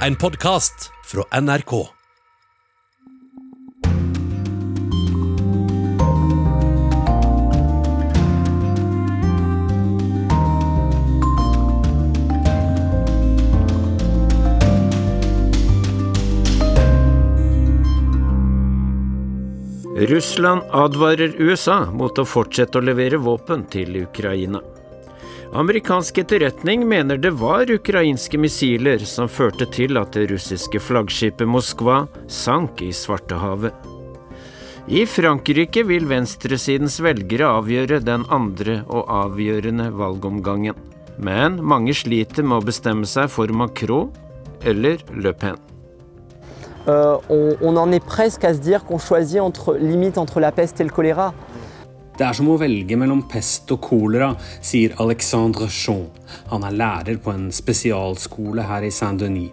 En podkast fra NRK. Russland advarer USA mot å fortsette å levere våpen til Ukraina. Amerikansk etterretning mener det var ukrainske missiler som førte til at det russiske flaggskipet Moskva sank i Svartehavet. I Frankrike vil venstresidens velgere avgjøre den andre og avgjørende valgomgangen. Men mange sliter med å bestemme seg for Macron eller Le Pen. Uh, on, on en est presque à se dire qu'on choisit entre, limite entre la peste et le. Det er som å velge mellom pest og kolera, sier Alexandre Jean. Han er lærer på en spesialskole her i Saint-Denis.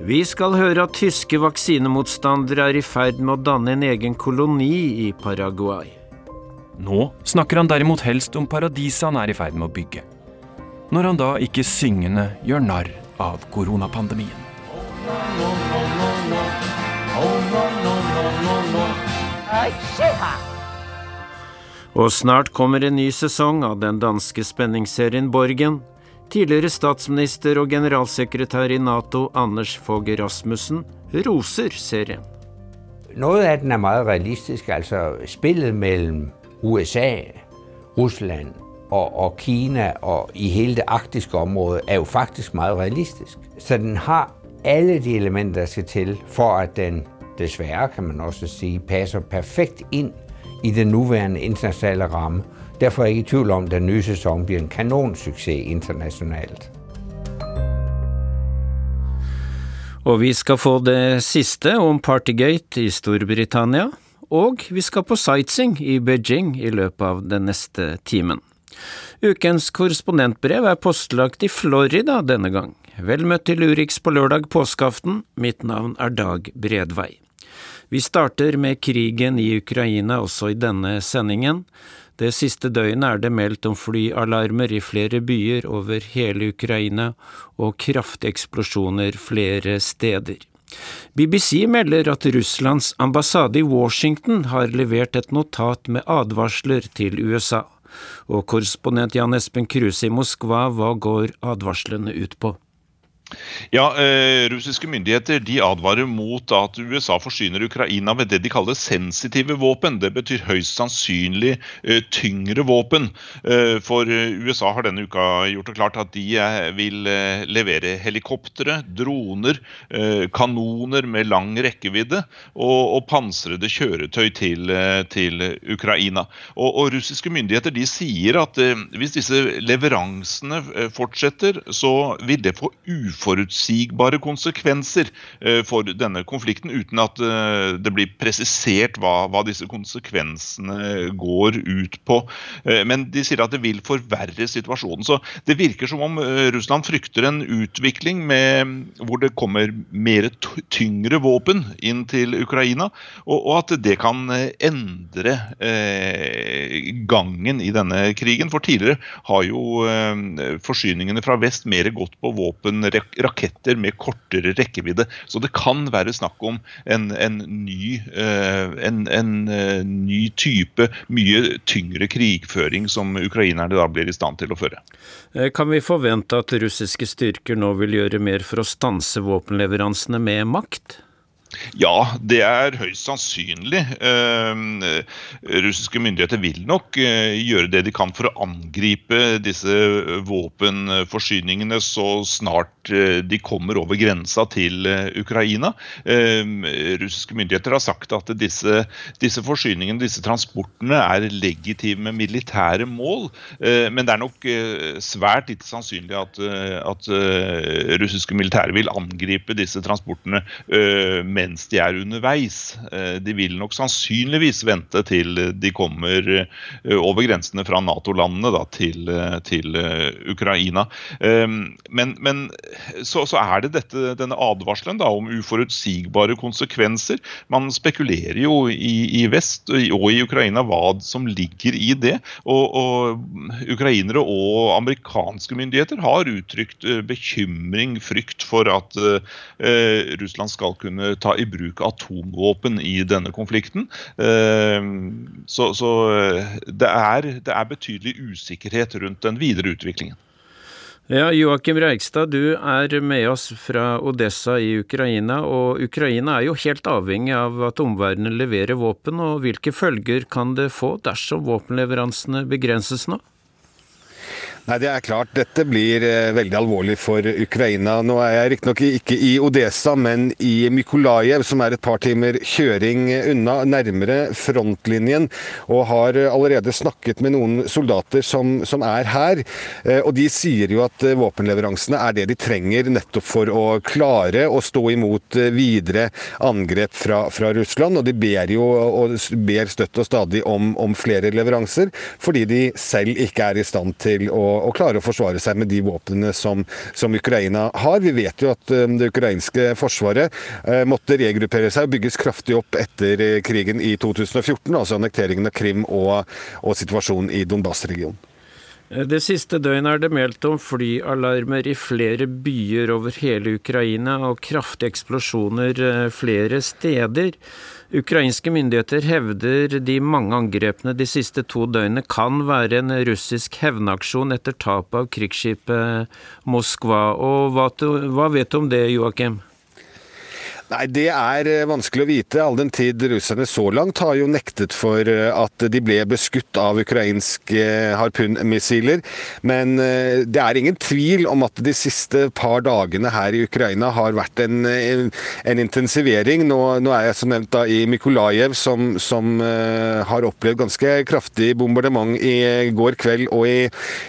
Vi skal høre at tyske vaksinemotstandere er i ferd med å danne en egen koloni i Paraguay. Nå snakker han derimot helst om paradiset han er i ferd med å bygge. Når han da ikke syngende gjør narr av koronapandemien. Og snart kommer en ny sesong av den danske spenningsserien Borgen. Tidligere statsminister og generalsekretær i Nato Anders Fogh Rasmussen roser serien. Noe av den er meget realistisk, altså spillet mellom USA, Russland og, og Kina og i hele det arktiske området er jo faktisk meget realistisk. Så den har alle de elementer, der skal til, for at den desværre, kan man også si, passer perfekt ind i den nuværende internationale ramme. Derfor er jeg ikke i tvivl om, at den nye sæson bliver en kanonsucces internationalt. Og vi skal få det siste om Partygate i Storbritannia. Og vi skal på sightseeing i Beijing i løpet av den neste timen. Ukens korrespondentbrev er postlagt i Florida denne gang. Vel møtt til Urix på lørdag påskeaften. Mitt navn er Dag Bredvei. Vi starter med krigen i Ukraina også i denne sendingen. Det siste døgnet er det meldt om flyalarmer i flere byer over hele Ukraina og kraftige eksplosjoner flere steder. BBC melder at Russlands ambassade i Washington har levert et notat med advarsler til USA. Og korrespondent Jan Espen Kruse i Moskva, hva går advarslene ut på? Ja, eh, Russiske myndigheter de advarer mot at USA forsyner Ukraina med det de kaller sensitive våpen. Det betyr høyst sannsynlig eh, tyngre våpen. Eh, for USA har denne uka gjort det klart at de eh, vil eh, levere helikoptre, droner, eh, kanoner med lang rekkevidde og, og pansrede kjøretøy til, til Ukraina. Og, og, russiske myndigheter de sier at hvis disse leveransene fortsetter, så vil det få uforholdsmessig uforutsigbare konsekvenser eh, for denne konflikten, uten at eh, det blir presisert hva, hva disse konsekvensene går ut på. Eh, men de sier at det vil forverre situasjonen. Så det virker som om Russland frykter en utvikling med, hvor det kommer mer tyngre våpen inn til Ukraina, og, og at det kan endre eh, gangen i denne krigen. For tidligere har jo eh, forsyningene fra vest mer gått på våpen raketter med kortere rekkevidde. Så det kan være snakk om en, en, ny, uh, en, en uh, ny, type, mye tyngre krigføring som ukrainerne da blir i stand til å føre. Eh, kan vi forvente at russiske styrker nå vil gjøre mer for å stanse våpenleveransene med makt? Ja, det er høyst sannsynlig. Uh, russiske myndigheter vil nok uh, gjøre det de kan for å angripe disse våpenforsyningene så snart uh, de kommer over grensa til Ukraina. russiske myndigheter har sagt at disse, disse, forsyningene, disse transportene, er legitime militære mål. men det er nok svært lite sannsynlig at, at russiske militære vil angripe disse transportene med mens de er underveis. De vil nok sannsynligvis vente til de kommer over grensene fra Nato-landene til, til, Ukraina. Men, men så, så, er det dette, denne advarselen da, om uforutsigbare konsekvenser. Man spekulerer jo i, i vest og i Ukraina hva som ligger i det. Og, og Ukrainere og amerikanske myndigheter har uttrykt bekymring, frykt for at Russland skal kunne ta i bruk atomvåpen i denne konflikten. Uh, så, så det, er, det er betydelig usikkerhet rundt den videre utviklingen. Ja, Joakim Reigstad, du er med oss fra Odessa i Ukraina, og Ukraina er jo helt avhengig av at omverdenen leverer våpen, og hvilke følger kan det få dersom våpenleveransene begrenses nå? Nei, Det er klart. Dette blir eh, veldig alvorlig for Ukraina. Nå er jeg riktignok ikke i Odesa, men i Mykolajev, som er et par timer kjøring unna, nærmere frontlinjen. Og har allerede snakket med noen soldater som, som er her. Eh, og de sier jo at eh, våpenleveransene er det de trenger nettopp for å klare å stå imot videre angrep fra, fra Russland. Og de ber jo og ber støtt og stadig om, om flere leveranser, fordi de selv ikke er i stand til å å, klare å forsvare seg med de våpnene som, som, Ukraina har. Vi vet jo at um, det ukrainske forsvaret uh, måtte regruppere seg og bygges kraftig opp etter uh, krigen i 2014, altså annekteringen av Krim og, og situasjonen i Donbas-regionen. Det siste døgnet er det meldt om flyalarmer i flere byer over hele Ukraina og kraftige eksplosjoner flere steder. Ukrainske myndigheter hevder de mange angrepene de siste to døgnene kan være en russisk hevnaksjon etter tapet av krigsskipet Moskva. Og hva, hva vet du om det, Joakim? Nei, Det er eh, vanskelig å vite, all den tid russerne så langt har jo nektet for eh, at de ble beskutt av ukrainske eh, harpunmissiler. Men det er ingen tvil om at de siste par dagene her i Ukraina har vært en, en intensivering. Nå, nå, er jeg som nevnt da i Mykolajev, som, som har opplevd ganske kraftig bombardement i går kveld og i,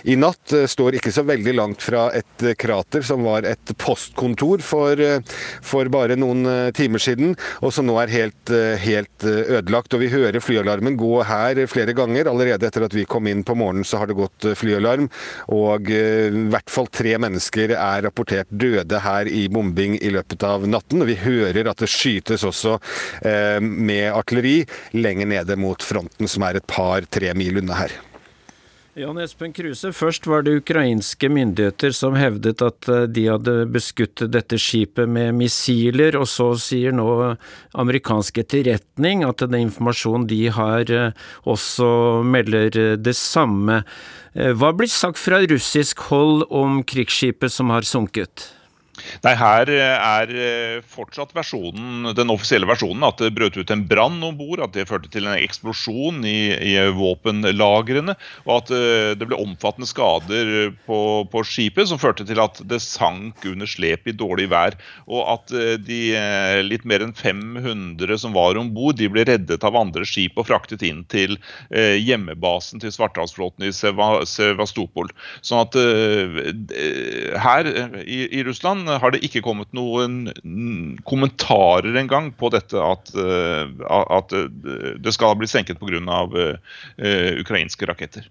i, natt. Står ikke så veldig langt fra et krater som var et postkontor for, for bare noen timer siden, og som nå er helt, eh, helt eh, ødelagt. Og Vi hører flyalarmen gå her flere ganger. Allerede etter at vi kom inn på morgenen, så har det gått flyalarm. Og i hvert fall tre mennesker er rapportert døde her i bombing i løpet av natten. Og vi hører at det skytes også med artilleri lenger nede mot fronten, som er et par-tre mil unna her. Jan Espen Kruse, først var det ukrainske myndigheter som hevdet at eh, de hadde beskutt dette skipet med missiler, og så sier nå amerikansk etterretning at den informasjonen de har eh, også melder det samme. Eh, hva blir sagt fra russisk hold om krigsskipet som har sunket? Nei, Her eh, er eh, fortsatt versjonen, den offisielle versjonen at det brøt ut en brann om bord. At det førte til en eksplosjon i, i våpenlagrene. Og at eh, det ble omfattende skader på, på, skipet som førte til at det sank under slep i dårlig vær. Og at de litt mer enn 500 som var om bord, ble reddet av andre skip og fraktet inn til hjemmebasen til Svartehavsflåten i Sevastopol. Sånn at her i, i Russland har det ikke kommet noen kommentarer engang på dette at, eh, at eh, det skal bli senket pga. Uh, ukrainske raketter.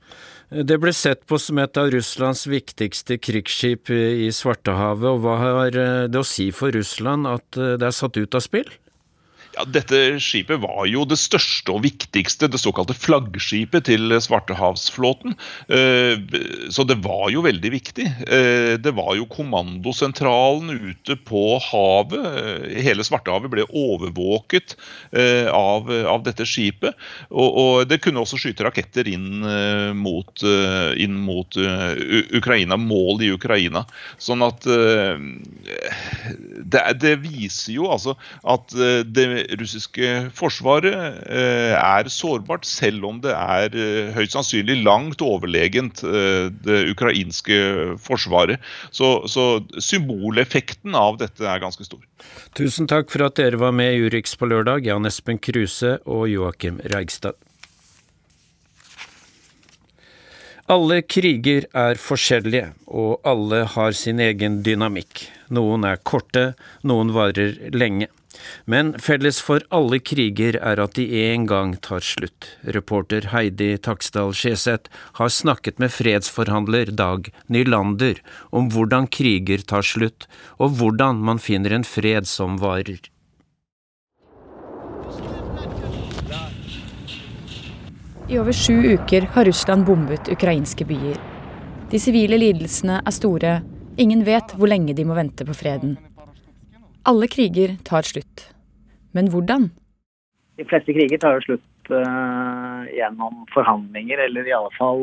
Det ble sett på som et av Russlands viktigste krigsskip i Svartehavet, og hva har det å si for Russland at det er satt ut av spill? Ja, dette skipet var jo det største og viktigste, det såkalte flaggskipet til Svartehavsflåten. Eh, så det var jo veldig viktig. Eh, det var jo kommandosentralen ute på havet. Eh, hele Svartehavet ble overvåket av, av dette skipet. Og, og, det kunne også skyte raketter inn mot, inn mot Ukraina, mål i Ukraina. Sånn at det, det viser jo altså at det russiske forsvaret eh, er sårbart, selv om det er eh, høyst sannsynlig langt overlegent eh, det ukrainske forsvaret. Så, så symboleffekten av dette er ganske stor. Tusen takk for at dere var med i Urix på lørdag, Jan Espen Kruse og Joakim Reigstad. Alle kriger er forskjellige, og alle har sin egen dynamikk. Noen er korte, noen varer lenge. Men felles for alle kriger er at de en gang tar slutt. Reporter Heidi Taksdal Skjeseth har snakket med fredsforhandler Dag Nylander om hvordan kriger tar slutt, og hvordan man finner en fred som varer. I over sju uker har Russland bombet ukrainske byer. De sivile lidelsene er store, ingen vet hvor lenge de må vente på freden. Alle kriger tar slutt. Men hvordan? De fleste kriger tar jo slutt uh, gjennom forhandlinger, eller i alle fall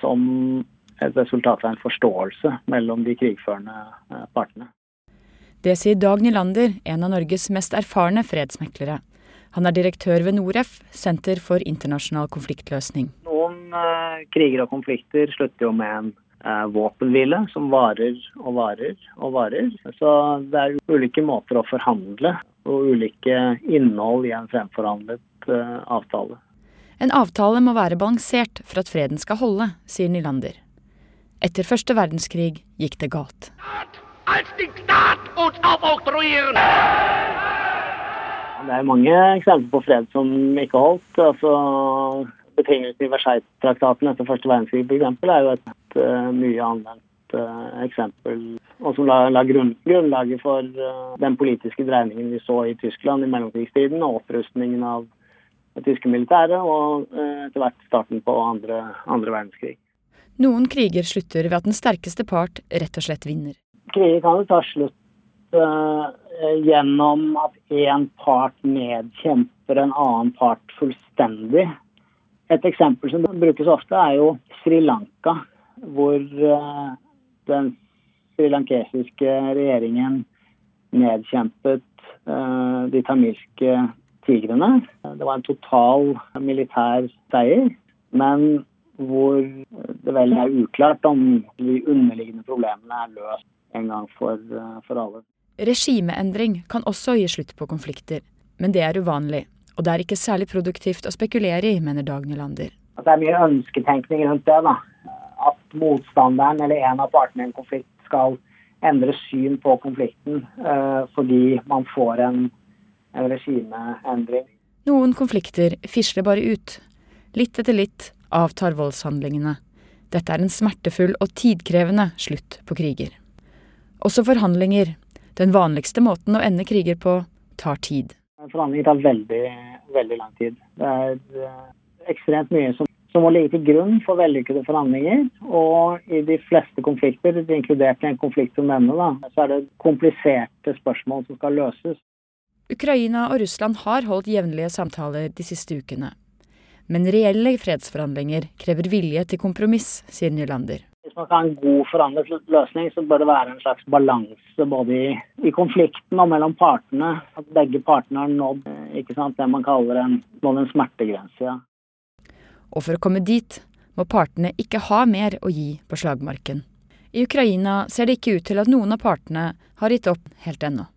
som et resultat av en forståelse mellom de krigførende uh, partene. Det sier Dag Nylander, en av Norges mest erfarne fredsmeklere. Han er direktør ved Noref, Senter for internasjonal konfliktløsning. Noen uh, kriger og konflikter slutter jo med en Eh, våpenhvile som varer og varer og varer. Så det er ulike måter å forhandle og ulike innhold i en fremforhandlet uh, avtale. En avtale må være balansert for at freden skal holde, sier Nylander. Etter første verdenskrig gikk det galt. Det er mange eksempler på fred som ikke holdt. Altså, Betingelsene i Versailles-traktaten etter første verdenskrig f.eks. er jo et uh, mye anvendt uh, eksempel, og som la, la grunn, grunnlaget for uh, den politiske dreiningen vi så i Tyskland i mellomkrigstiden, og opprustningen av det tyske militæret, og etter hvert starten på andre, andre verdenskrig. Noen kriger slutter ved at den sterkeste part rett og slett vinner. Kriger kan jo ta slutt gjennom at én part nedkjemper en annen part fullstendig. Et eksempel som brukes ofte, er jo Sri Lanka, hvor eh, den srilankesiske regjeringen nedkjempet eh, de tamilske tigrene. Det var en total militær seier, men hvor det vel er uklart om de underliggende problemene er løst en gang for, eh, for alle. Regimeendring kan også gi slutt på konflikter, men det er uvanlig. Og det er ikke særlig produktivt å spekulere i, mener Dag Nylander. Det er mye ønsketenkning rundt det. da. At motstanderen eller en av partene i en konflikt skal endre syn på konflikten uh, fordi man får en, en regimeendring. Noen konflikter fisler bare ut. Litt etter litt avtar voldshandlingene. Dette er en smertefull og tidkrevende slutt på kriger. Også forhandlinger, den vanligste måten å ende kriger på, tar tid. Forhandlinger tar veldig, veldig lang tid. Det er eh, ekstremt mye som, som må ligge til grunn for vellykkede forhandlinger. Og i de fleste konflikter, inkludert i en konflikt som denne, da, så er det kompliserte spørsmål som skal løses. Ukraina og Russland har holdt jevnlige samtaler de siste ukene. Men reelle fredsforhandlinger krever vilje til kompromiss, sier Nylander. Hvis man skal ha en god forhandlet løsning, så bør det være en slags balanse både i, i, konflikten og mellom partene. At begge partene har nådd sant, det man kaller en, en smertegrense. Ja. Og for å komme dit må partene ikke ha mer å gi på slagmarken. I Ukraina ser det ikke ut til at noen av partene har gitt opp helt ennå.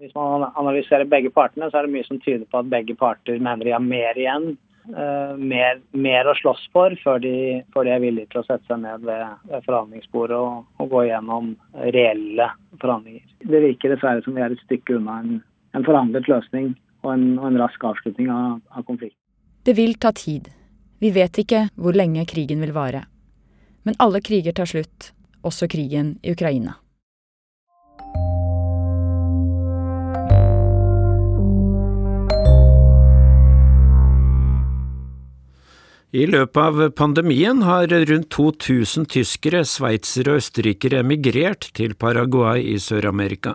Hvis man analyserer begge partene, så er det mye som tyder på at begge parter mener de har mer igjen uh, mer, mer, å slåss for før de, før de, er villige til å sette seg ned ved, ved forhandlingsbordet og, og, gå gjennom reelle forhandlinger. Det virker dessverre som vi er et stykke unna en, en forhandlet løsning og en, og en rask avslutning av, av konflikten. Det vil ta tid. Vi vet ikke hvor lenge krigen vil vare. Men alle kriger tar slutt, også krigen i Ukraina. I løpet av pandemien har rundt 2000 tyskere, sveitsere og østerrikere emigrert til Paraguay i Sør-Amerika.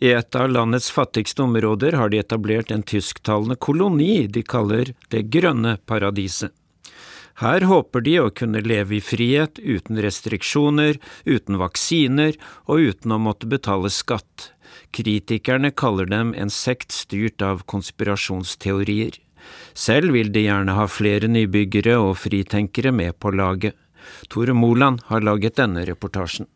I et av landets fattigste områder har de etablert en tysktalende koloni de kaller Det grønne paradiset. Her håper de å kunne leve i frihet, uten restriksjoner, uten vaksiner og uten å måtte betale skatt. Kritikerne kaller dem en sekt styrt av konspirasjonsteorier. Selv vil de gjerne ha flere nybyggere og fritenkere med på laget. Tore Moland har laget denne reportasjen.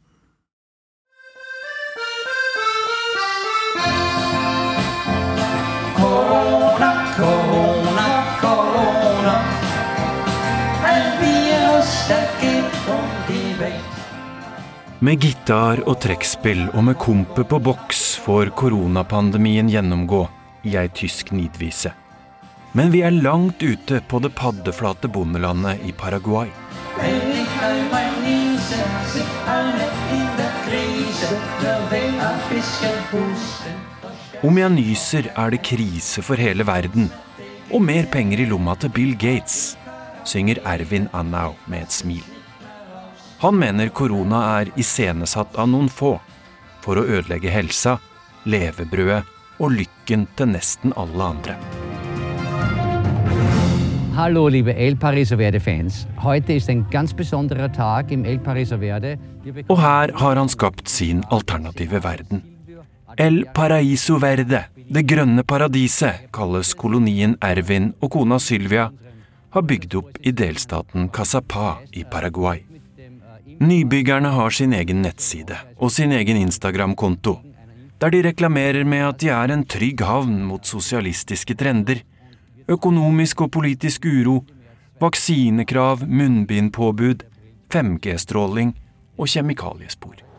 Med gitar og trekkspill og med kompet på boks får koronapandemien gjennomgå i ei tysk nidvise. Men vi er langt ute på det paddeflate bondelandet i Paraguay. Om jeg nyser, er det krise for hele verden. Og mer penger i lomma til Bill Gates, synger Ervin Annau med et smil. Han mener korona er iscenesatt av noen få for å ødelegge helsa, levebrødet og lykken til nesten alle andre. Hallo, liebe El Paris Verde-fans. Heute ist ein ganz besonderer Tag im El Paris Verde. Og her har han skapt sin alternative verden. El Paraiso Verde, det grønne paradiset, kalles kolonien Ervin og kona Sylvia har bygd opp i delstaten Casapa i Paraguay. Nybyggerne har sin egen nettside og sin egen Instagram-konto, der de reklamerer med at de er en trygg havn mot sosialistiske trender, økonomisk og politisk uro, vaksinekrav, munnbindpåbud, 5G-stråling og kjemikaliespor.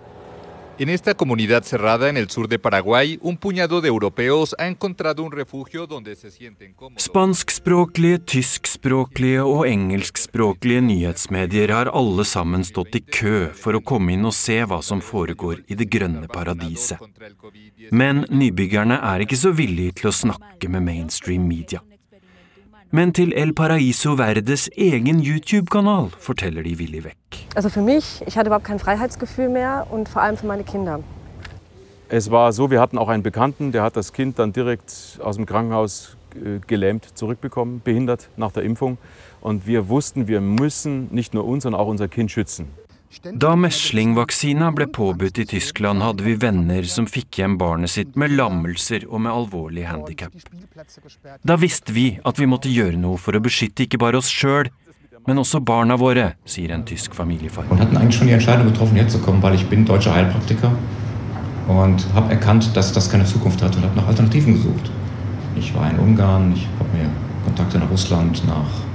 En esta comunidad cerrada en el sur de Paraguay, un puñado de europeos ha encontrado un refugio donde se sienten cómodos. Spanskspråklige, tyskspråklige og engelskspråklige nyhetsmedier har alle sammen stått i kø for å komme inn og se hva som foregår i det grønne paradiset. Men nybyggerne er ikke så villige til å snakke med mainstream media. Men til El Paraiso Verdes egen YouTube-kanal forteller de villig vekk. Also für mich, ich hatte überhaupt kein Freiheitsgefühl mehr und vor allem für meine Kinder. Es war so, wir hatten auch einen Bekannten, der hat das Kind dann direkt aus dem Krankenhaus äh, gelähmt zurückbekommen, behindert nach der Impfung. Und wir wussten, wir müssen nicht nur uns, sondern auch unser Kind schützen. Da meslingvaksina ble påbudt i Tyskland, hadde vi venner som fikk hjem barnet sitt med lammelser og med alvorlig handikap. Da visste vi at vi måtte gjøre noe for å beskytte ikke bare oss sjøl, men også barna våre, sier en tysk familiefar. Und hatten eigentlich schon die Entscheidung getroffen, herzukommen, weil ich bin deutscher Heilpraktiker und habe erkannt, dass das keine Zukunft hat und habe nach Alternativen gesucht. Ich war in Ungarn, ich habe mir Kontakte nach Russland, nach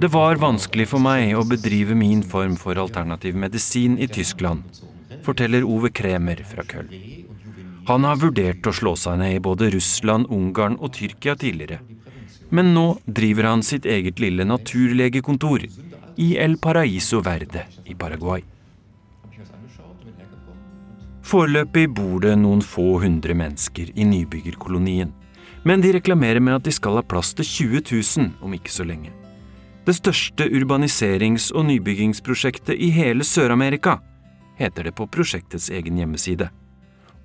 Det var vanskelig for meg å bedrive min form for alternativ medisin i Tyskland, forteller Ove Kremer fra Köln. Han har vurdert å slå seg ned i både Russland, Ungarn og Tyrkia tidligere. Men nå driver han sitt eget lille naturlegekontor i El Paraiso Verde i Paraguay. Foreløpig bor det noen få hundre mennesker i nybyggerkolonien. Men de reklamerer med at de skal ha plass til 20 000 om ikke så lenge. Det største urbaniserings- og nybyggingsprosjektet i hele Sør-Amerika, heter det på prosjektets egen hjemmeside.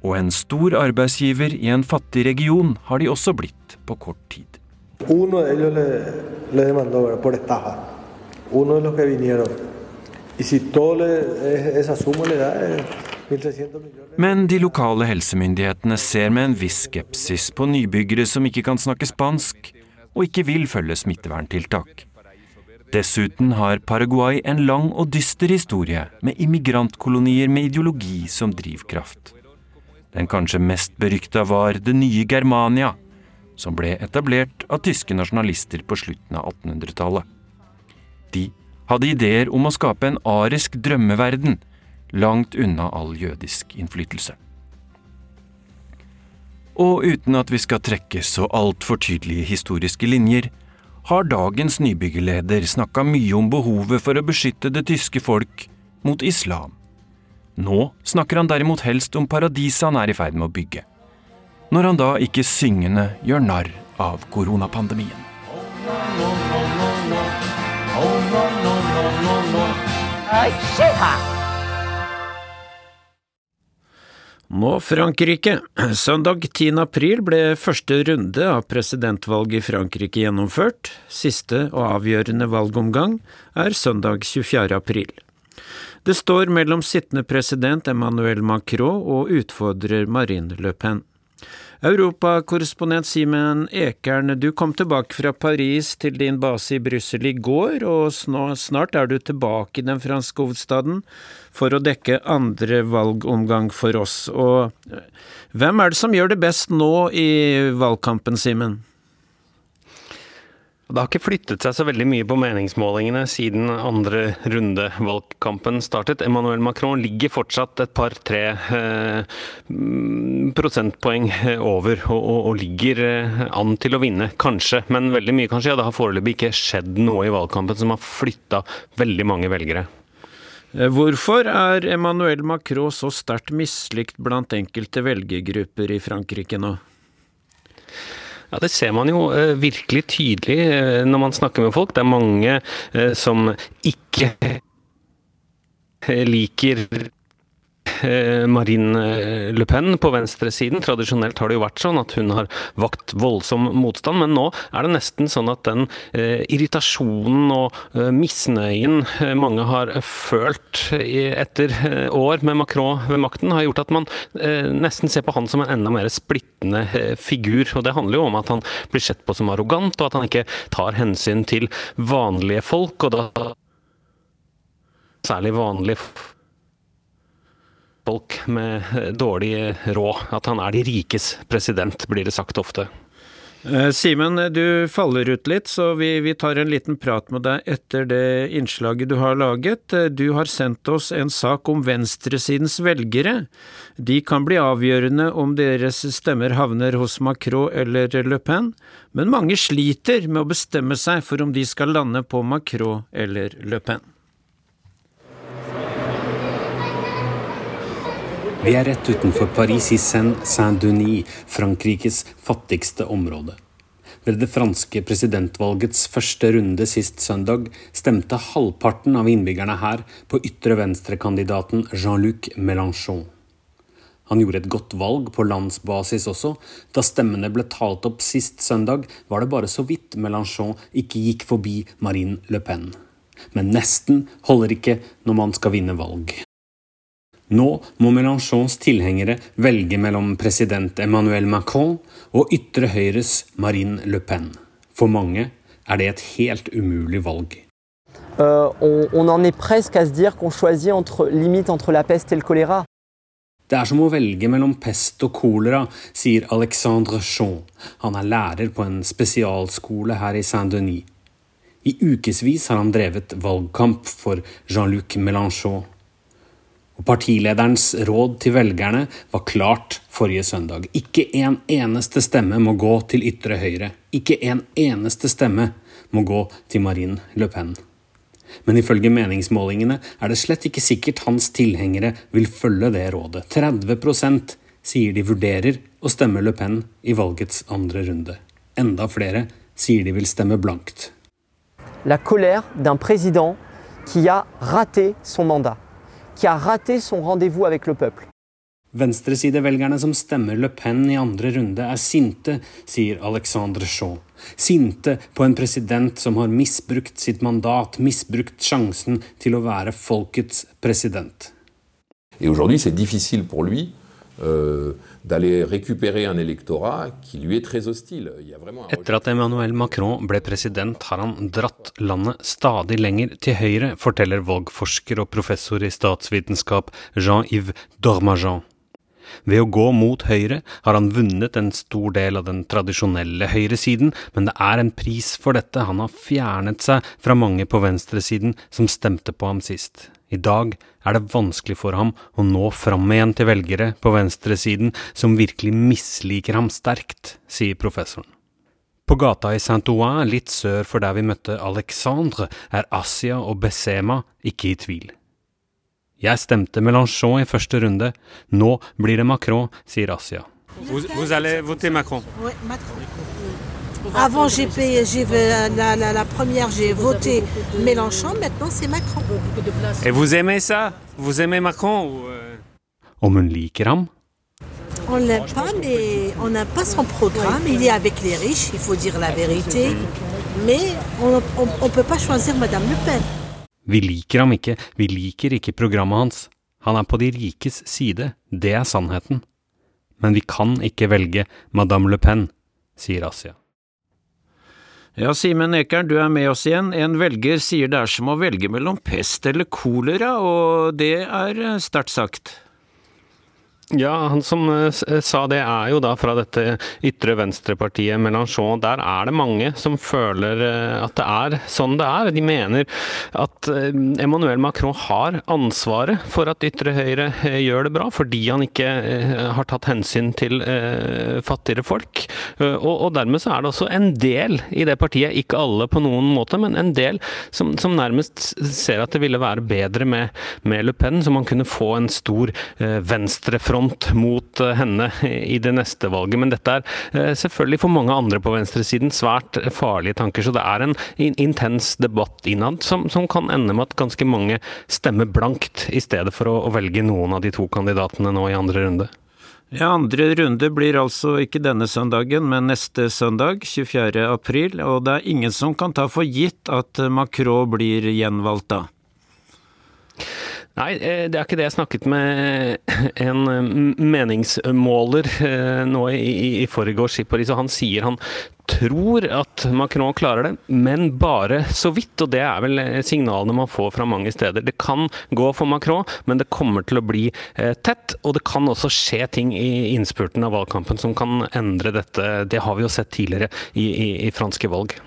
Og en stor arbeidsgiver i en fattig region har de også blitt på kort tid. Uno de ellos le, le demandó por estafa. Uno de los que vinieron. Y si todo le, esa suma le da 1.300 millones. Men de lokale helsemyndighetene ser med en viss skepsis på nybyggere som ikke kan snakke spansk, og ikke vil følge smitteverntiltak. Dessuten har Paraguay en lang og dyster historie med immigrantkolonier med ideologi som drivkraft. Den kanskje mest berykta var Det nye Germania, som ble etablert av tyske nasjonalister på slutten av 1800-tallet. De hadde ideer om å skape en arisk drømmeverden, langt unna all jødisk innflytelse. Og uten at vi skal trekke så altfor tydelige historiske linjer, har dagens nybyggerleder snakka mye om behovet for å beskytte det tyske folk mot islam. Nå snakker han derimot helst om paradiset han er i ferd med å bygge. Når han da ikke syngende gjør narr av koronapandemien. Nå Frankrike. Søndag 10. april ble første runde av presidentvalget i Frankrike gjennomført. Siste og avgjørende valgomgang er søndag 24. april. Det står mellom sittende president Emmanuel Macron og utfordrer Marine Le Pen. Europakorrespondent Simen Ekern, du kom tilbake fra Paris til din base i Brussel i går, og snart er du tilbake i den franske hovedstaden for å dekke andre valgomgang for oss. Og hvem er det som gjør det best nå i valgkampen, Simen? Det har ikke flyttet seg så veldig mye på meningsmålingene siden andre runde valgkampen startet. Emmanuel Macron ligger fortsatt et par-tre eh, prosentpoeng over, og, og, og ligger eh, an til å vinne, kanskje. Men veldig mye, kanskje. Ja, det har foreløpig ikke skjedd noe i valgkampen som har flytta veldig mange velgere. Eh, hvorfor er Emmanuel Macron så sterkt mislikt blant enkelte velgergrupper i Frankrike nå? Ja, Det ser man jo eh, virkelig tydelig eh, når man snakker med folk. Det er mange som ikke liker Marine Le Pen på venstresiden. Tradisjonelt har det jo vært sånn at hun har vakt voldsom motstand, men nå er det nesten sånn at den eh, irritasjonen og eh, misnøyen mange har følt etter år med Macron ved makten, har gjort at man eh, nesten ser på han som en enda mer splittende figur. Og det handler jo om at han blir sett på som arrogant, og at han ikke tar hensyn til vanlige folk, og da særlig vanlige folk folk med dårlig råd. At han er de rikes president, blir det sagt ofte. Eh, Simen, du faller ut litt, så vi, vi, tar en liten prat med deg etter det innslaget du har laget. Eh, du har sendt oss en sak om venstresidens velgere. De kan bli avgjørende om deres stemmer havner hos Macron eller Le Pen, men mange sliter med å bestemme seg for om de skal lande på Macron eller Le Pen. Vi er rett utenfor Paris i Saint-Denis, Frankrikes fattigste område. Ved det franske presidentvalgets første runde sist søndag stemte halvparten av innbyggerne her på ytre venstre-kandidaten Jean-Luc Mélenchon. Han gjorde et godt valg på landsbasis også. Da stemmene ble talt opp sist søndag, var det bare så vidt Mélenchon ikke gikk forbi Marine Le Pen. Men nesten holder ikke når man skal vinne valg. Nå må Mélenchons tilhengere velge mellom president Emmanuel Macron og ytre høyres Marine Le Pen. For mange er det et helt umulig valg. Uh, on, on en est presque à se dire qu'on choisit entre, limite entre la peste et le choléra. Det er som å velge mellom pest og kolera, sier Alexandre Jean. Han er lærer på en spesialskole her i Saint-Denis. I ukevis har han drevet valgkamp for Jean-Luc Mélenchon. Og Partilederens råd til velgerne var klart forrige søndag. Ikke en eneste stemme må gå til ytre høyre. Ikke en eneste stemme må gå til Marine Le Pen. Men ifølge meningsmålingene er det slett ikke sikkert hans tilhengere vil følge det rådet. 30% sier de vurderer å stemme Le Pen i valgets andre runde. Enda flere sier de vil stemme blankt. La colère d'un président qui a raté son mandat qui a raté son rendez-vous avec le peuple. Venstresidevelgerne som stemmer Le Pen i andre runde, er sinte, sier Alexandre Shaw. Sinte på en president som har misbrukt sitt mandat, misbrukt sjansen til å være folkets president. Et aujourd'hui, c'est difficile pour lui euh, Etter at Emmanuel Macron ble president, har han dratt landet stadig lenger til høyre, forteller valgforsker og professor i statsvitenskap Jean-Yves Dormagen. Ved å gå mot høyre har han vunnet en stor del av den tradisjonelle høyresiden, men det er en pris for dette, han har fjernet seg fra mange på venstresiden som stemte på ham sist. I dag er det vanskelig for ham å nå fram igjen til velgere på venstresiden som virkelig misliker ham sterkt, sier professoren. På gata i Saint-Ouen, litt sør for der vi møtte Alexandre, er Asia og Besema ikke i tvil. Jeg stemte Mélenchon i første runde, nå blir det Macron, sier Asia. Vous, vous allez voter Macron? Oui, Macron. Avant, j'ai payé, j'ai, la, la, la, première, j'ai voté Mélenchon, maintenant c'est Macron. Et vous aimez ça? Vous aimez Macron ou euh... On l'aime pas, mais on n'a pas son programme. Il est avec les riches, il faut dire la vérité. Mais on ne peut pas choisir Madame Le Pen. Vi liker ham ikke, vi liker ikke programmet hans. Han er på de rikes side, det er sannheten. Men vi kan ikke velge Madame Le Pen, sier Asia. Ja, Simen Ekern, du er med oss igjen. En velger sier det er som å velge mellom pest eller kolera, og det er eh, sterkt sagt? Ja, han som uh, sa det er jo da fra dette ytre venstrepartiet Mélenchon. Der er det mange som føler uh, at det er sånn det er. De mener at Emmanuel Macron har ansvaret for at ytre høyre gjør det bra, fordi han ikke har tatt hensyn til fattigere folk. Og, dermed så er det også en del i det partiet, ikke alle på noen måte, men en del som, som nærmest ser at det ville være bedre med, med Le Pen, så man kunne få en stor venstrefront front mot eh, henne i det neste valget. Men dette er eh, selvfølgelig for mange andre på venstresiden svært farlige tanker. Så det er en intens debatt innad som, som kan ende med at ganske mange stemmer blankt, i stedet for å, å velge noen av de to kandidatene nå i andre runde. Ja, Andre runde blir altså ikke denne søndagen, men neste søndag, 24. april, og det er ingen som kan ta for gitt at Macron blir gjenvalgt da. Nei, eh, det er ikke det. Jeg snakket med en meningsmåler eh, nå i, i forgårs i Paris, og han sier han tror at Macron klarer det, men bare så vidt. Og det er vel eh, signalene man får fra mange steder. Det kan gå for Macron, men det kommer til å bli tett. Og det kan også skje ting i innspurten av valgkampen som kan endre dette. Det har vi jo sett tidligere i, i, i franske valg.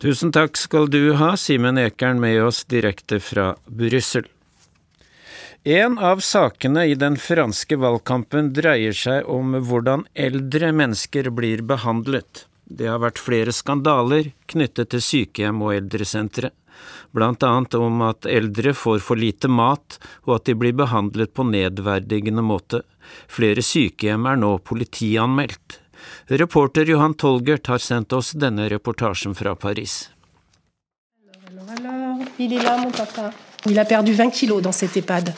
Tusen takk skal du ha, Simen Ekern, med oss direkte fra Brussel. En av sakene i den franske valgkampen dreier seg om hvordan eldre mennesker blir behandlet. Det har vært flere skandaler knyttet til sykehjem og eldresentre, blant annet om at eldre får for lite mat og at de blir behandlet på nedverdigende måte. Flere sykehjem er nå politianmeldt. Reporter Johan Tolgert har sendt oss denne reportasjen fra Paris. Alors, alors, Il a perdu 20 kilos dans cet EHPAD.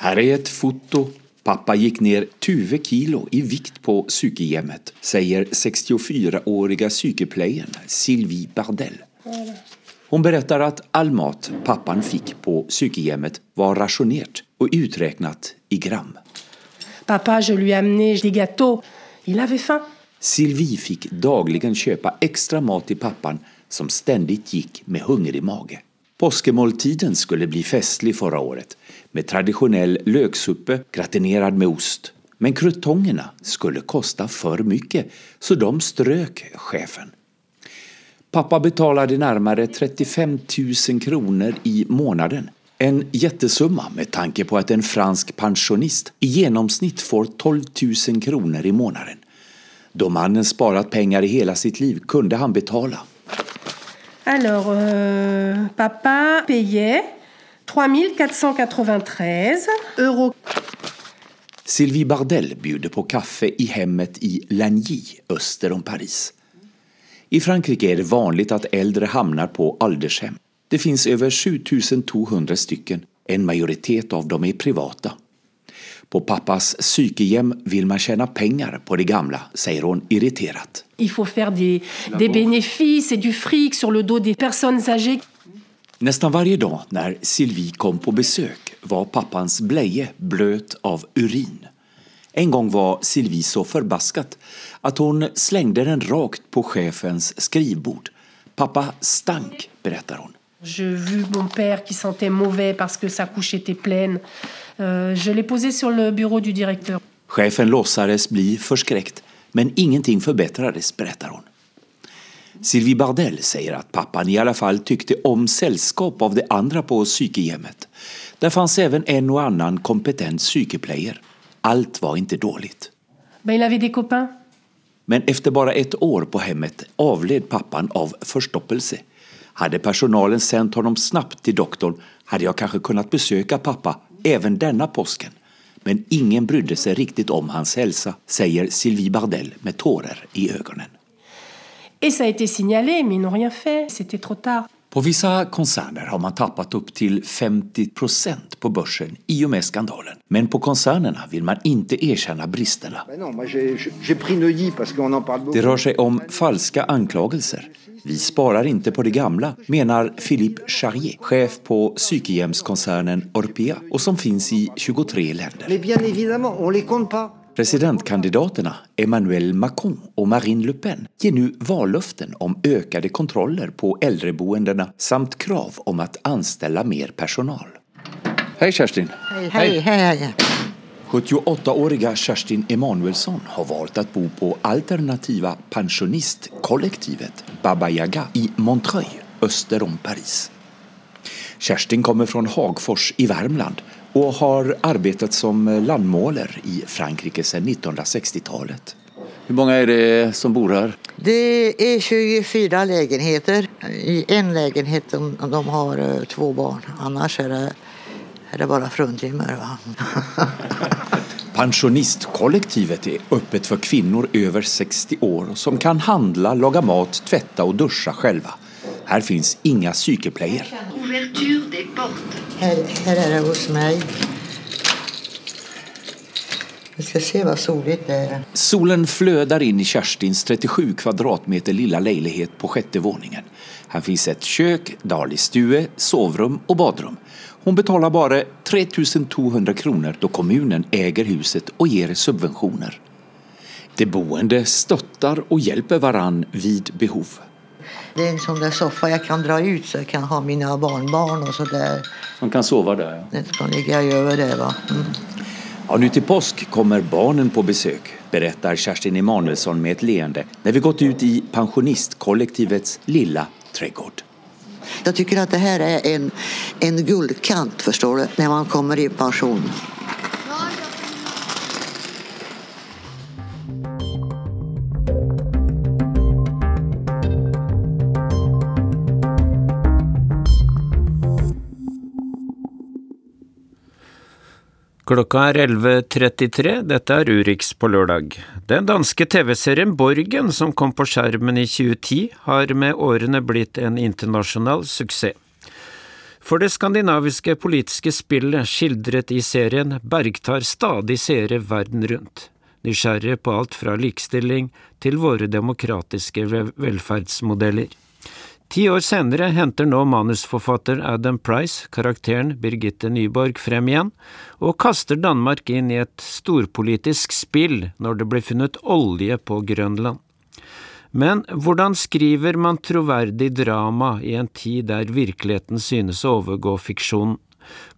Her er et foto. Pappa gikk ned 20 kilo i vikt på sykehjemmet, sier 64-årige sykepleieren Sylvie Bardell. Hun beretter at all mat pappaen fikk på sykehjemmet, var rasjonert og utregnet i gram. Pappa, je lui amené des gâteaux. Il avait faim. Sylvie fikk daglig kjøpe ekstra mat til pappaen, som stendig gikk med hungrig mage. Påskemåltiden skulle bli festlig forrige året, med tradisjonell løksuppe gratinerad med ost. Men krutongene skulle koste for mye, så de strøk sjefen. Pappa betalte nærmere 35 000 kroner i måneden. En jättesumma med tanke på at en fransk pensjonist i gjennomsnitt får 12 000 kroner i måneden. Da mannen sparat penger i hele sitt liv, kunne han betale. Alors, euh, papa payait 3493 euros. Sylvie Bardell bjuder på kaffe i hemmet i Lagny øster om Paris. I Frankrike er det vanlig at eldre havner på aldershjem. Det finnes over 7200 stykken. En majoritet av dem er private. På pappas sykehjem vil man tjene penger på de gamle, sier hun irritert. Il faut faire des, des bénéfices et du fric sur le dos des personnes âgées. Nesten hver dag når Sylvie kom på besøk, var pappans bleie bløt av urin. En gang var Sylvie så forbasket at hun slengte den rakt på sjefens skrivbord. Pappa stank, forteller hun. Euh, je l'ai posé sur le bureau du directeur. Chefen låtsades bli förskräckt, men ingenting förbättrades, berättar hon. Sylvie Bardell säger att pappan i alla fall tyckte om sällskap av de andra på psykehemmet. Där fanns även en och annan kompetent psykeplayer. Allt var inte dåligt. Men efter bara ett år på hemmet avled pappan av förstoppelse. Hade personalen sendt honom snabbt till doktorn hade jag kanske kunnat besöka pappa även denna påsken. Men ingen brydde seg riktig om hans hälsa, sier Sylvie Bardell med tårer i ögonen. Et ça a été signalé, mais ils n'ont rien fait. C'était trop tard. På vissa konserner har man tappat upp till 50% på börsen i och med skandalen. Men på koncernerna vill man inte erkänna bristerna. Det rör sig om falska anklagelser. Vi sparar inte på det gamla, menar Philippe Charrier, chef på psykehjemskoncernen Orpea och som finns i 23 länder. Presidentkandidaterna Emmanuel Macron og Marine Le Pen gir nå valløften om økede kontroller på eldreboendene samt krav om å anstelle mer personal. Hei, Kjerstin. Hei, hei, hei. 78-åriga Kerstin Emanuelsson har valt att bo på alternativa pensionistkollektivet Baba Yaga i Montreuil öster om Paris. Kerstin kommer från Hagfors i Värmland och har arbetat som landmåler i Frankrike sedan 1960-talet. Hur många är det som bor här? Det är 24 lägenheter. I en lägenhet de, de har eh, två barn. Annars är det, är det bara fruntimmer. Pensjonistkollektivet Pensionistkollektivet är öppet för kvinnor över 60 år som kan handla, laga mat, tvätta och duscha själva. Här finns inga psykeplejer. Här, her er det hos meg. Vi skal se hva soligt det er. Solen fløder inn i Kjerstins 37 kvadratmeter lilla leilighet på sjette våningen. Her fins et kjøkken, daglig stue, sovrum og badrum. Hun betalar bare 3 200 da kommunen eier huset og gir subventioner. De boende støtter og hjelper varann ved behov. Det är en sån där soffa jag kan dra ut så jag kan ha mina barnbarn och så där. Man kan sova där ja. Det kan ligga över det va. Mm. Ja, nu till påsk kommer barnen på besök, berättar Kerstin Emanuelsson med ett leende när vi gått ut i pensionistkollektivets lilla trädgård. Jag tycker att det här är en, en guldkant förstår du, när man kommer i pension. Klokka er 11.33, dette er Urix på lørdag. Den danske TV-serien Borgen, som kom på skjermen i 2010, har med årene blitt en internasjonal suksess. For det skandinaviske politiske spillet skildret i serien bergtar stadig seere verden rundt, nysgjerrige på alt fra likestilling til våre demokratiske velferdsmodeller. Ti år senere henter nå manusforfatter Adam Price karakteren Birgitte Nyborg frem igjen, og kaster Danmark inn i et storpolitisk spill når det blir funnet olje på Grønland. Men hvordan skriver man troverdig drama i en tid der virkeligheten synes å overgå fiksjonen?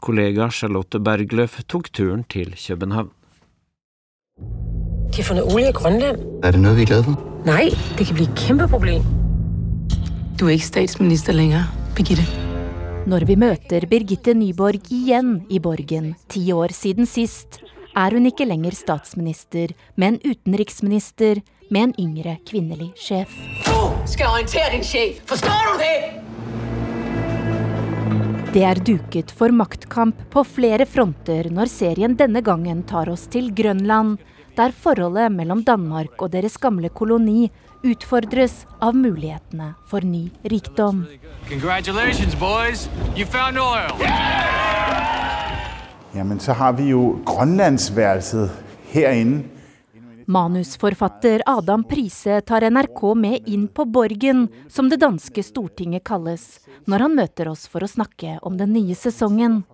Kollega Charlotte Bergløf tok turen til København. De har funnet olje i Grønland. Er det noe vi er glad for? Nei, det kan bli et kæmpe problem. Du er ikke statsminister lenger, Birgitte. Når vi møter Birgitte Nyborg igjen i Borgen, ti år siden sist, er hun ikke lenger statsminister, men utenriksminister med en yngre kvinnelig sjef. Du skal orientere din sjef, forstår du det? Det er duket for maktkamp på flere fronter når serien denne gangen tar oss til Grønland, der forholdet mellom Danmark og deres gamle koloni utfordres av mulighetene for ny rikdom. Ja, men så har vi jo Grønlandsværelset her inne. Manusforfatter Adam Prise tar NRK med inn på Borgen, som det danske stortinget kalles, når han møter oss for å snakke om den nye sesongen.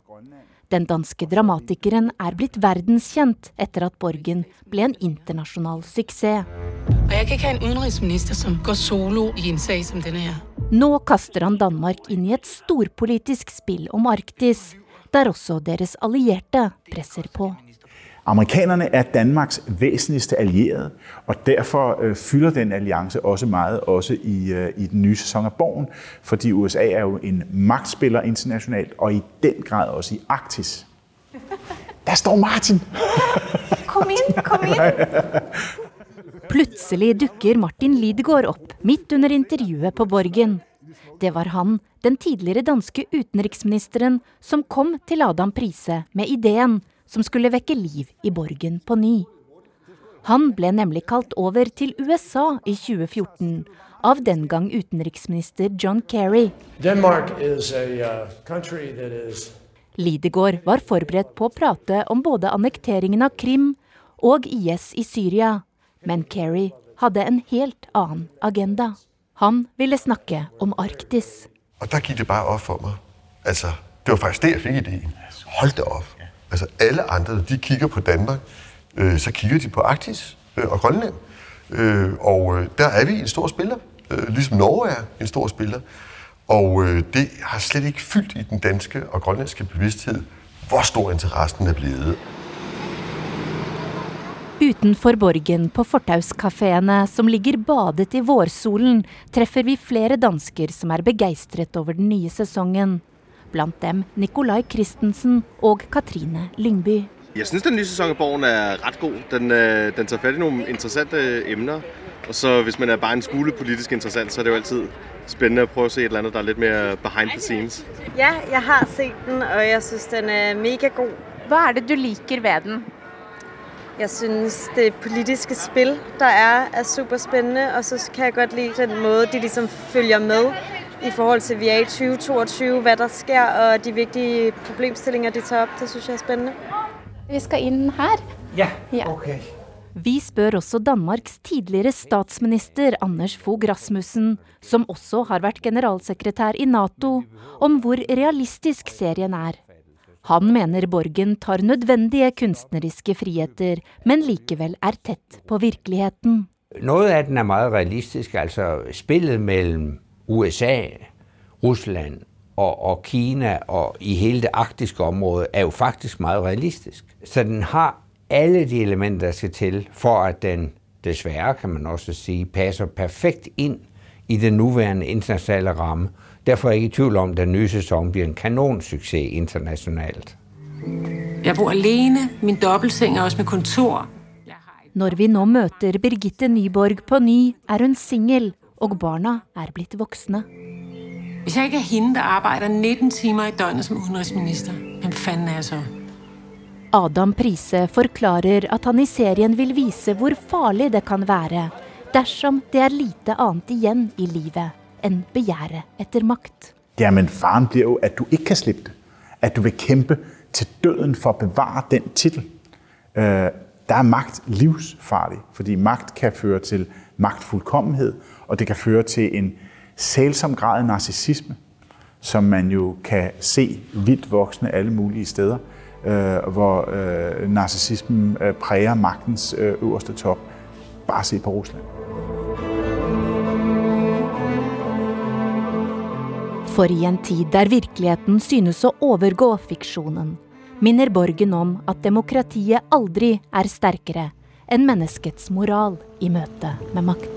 Den danske dramatikeren er blitt verdenskjent etter at Borgen ble en internasjonal suksess. Og jeg kan ikke ha en utenriksminister som går solo i en sak som denne her. Nå kaster han Danmark inn i et storpolitisk spill om Arktis, der også deres allierte presser på. Amerikanerne er Danmarks væsentligste allierede, og derfor øh, fylder den alliance også meget også i, øh, i den nye sæson af Borgen, fordi USA er jo en magtspiller internationalt, og i den grad også i Arktis. Der står Martin! Kom inn, kom inn! Plutselig dukker Martin Lidegaard opp midt under intervjuet på Borgen. Det var han, den tidligere danske utenriksministeren, som kom til Adam Prise med ideen som skulle vekke liv i Borgen på ny. Han ble nemlig kalt over til USA i 2014 av den gang utenriksminister John Kerry. Lidegård var forberedt på å prate om både annekteringen av Krim og IS i Syria, men Kerry hadde en helt annen agenda. Han ville snakke om Arktis. Og der gikk det bare opp for meg. Altså, det var faktisk det jeg fikk ideen. Hold det opp. Altså, alle andre, når de kigger på Danmark, øh, så kigger de på Arktis øh, og Grønland. Øh, og øh, der er vi en stor spiller, øh, ligesom Norge er en stor spiller. Og øh, det har slet ikke fyldt i den danske og grønlandske bevidsthed, hvor stor interessen er blevet. Utenfor Borgen, på fortauskafeene som ligger badet i vårsolen, treffer vi flere dansker som er begeistret over den nye sesongen. Blant dem Nicolai Christensen og Katrine Lyngby. Jeg syns den nye sesongen Borgen er rett god. Den, øh, den tar fatt i noen interessante emner. Og så Hvis man er bare en skole politisk interessant, så er det jo alltid spennende å prøve å se et eller annet der er litt mer behind the scenes. Ja, jeg har sett den, og jeg syns den er megagod. Hva er det du liker ved den? Jeg syns det politiske spill der er, er superspennende. Og så kan jeg godt like den måten de liksom følger med i forhold til vi i 2022, hva der skjer og de viktige problemstillinger de tar opp. Det syns jeg er spennende. Vi skal inn her. Ja, ok. Vi spør også Danmarks tidligere statsminister Anders Fogh Rasmussen, som også har vært generalsekretær i Nato, om hvor realistisk serien er. Han mener Borgen tar nødvendige kunstneriske friheter, men likevel er tett på virkeligheten. Noe av den er meget realistisk. altså Spillet mellom USA, Russland og, og Kina og i hele det arktiske området er jo faktisk meget realistisk. Så den har alle de elementer der skal til for at den dessverre, kan man også si, passer perfekt inn i den nåværende internasjonale ramme. Derfor er jeg ikke i tvil om at den nye sesongen blir en kanonsuksess internasjonalt. Jeg bor alene. Min dobbeltseng er også med kontor. Når vi nå møter Birgitte Nyborg på ny, er hun singel, og barna er blitt voksne. Hvis jeg ikke er hende der arbeider 19 timer i døgnet som utenriksminister, hvem fanden er jeg så? Adam Prise forklarer at han i serien vil vise hvor farlig det kan være dersom det er lite annet igjen i livet enn begjæret etter makt. Ja, men faren blir jo at du ikke kan slippe det. At du vil kjempe til døden for å bevare den titel. Uh, der er makt livsfarlig, fordi makt kan føre til magtfullkommenhet, og det kan føre til en sælsom grad av narcissisme, som man jo kan se vidt voksende alle mulige steder, øh, hvor øh, narsissismen præger magtens øverste top. Bare se på Rusland. For i en tid der virkeligheten synes å overgå fiksjonen, minner Borgen om at demokratiet aldri er sterkere enn menneskets moral i møte med makt.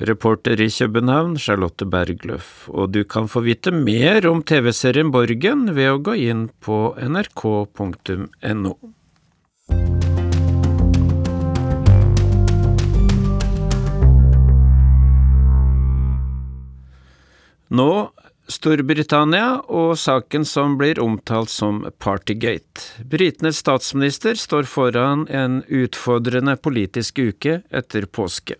Reporter i København, Charlotte Bergløff, og du kan få vite mer om TV-serien Borgen ved å gå inn på nrk.no. Nå Storbritannia og saken som blir omtalt som Partygate. Britenes statsminister står foran en utfordrende politisk uke etter påske.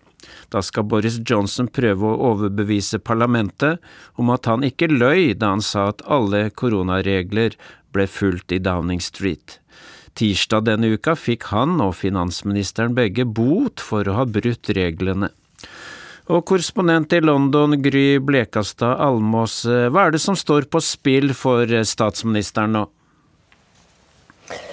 Da skal Boris Johnson prøve å overbevise parlamentet om at han ikke løy da han sa at alle koronaregler ble fulgt i Downing Street. Tirsdag denne uka fikk han og finansministeren begge bot for å ha brutt reglene. Og korrespondent i London, Gry Blekastad Almås, hva er det som står på spill for statsministeren nå?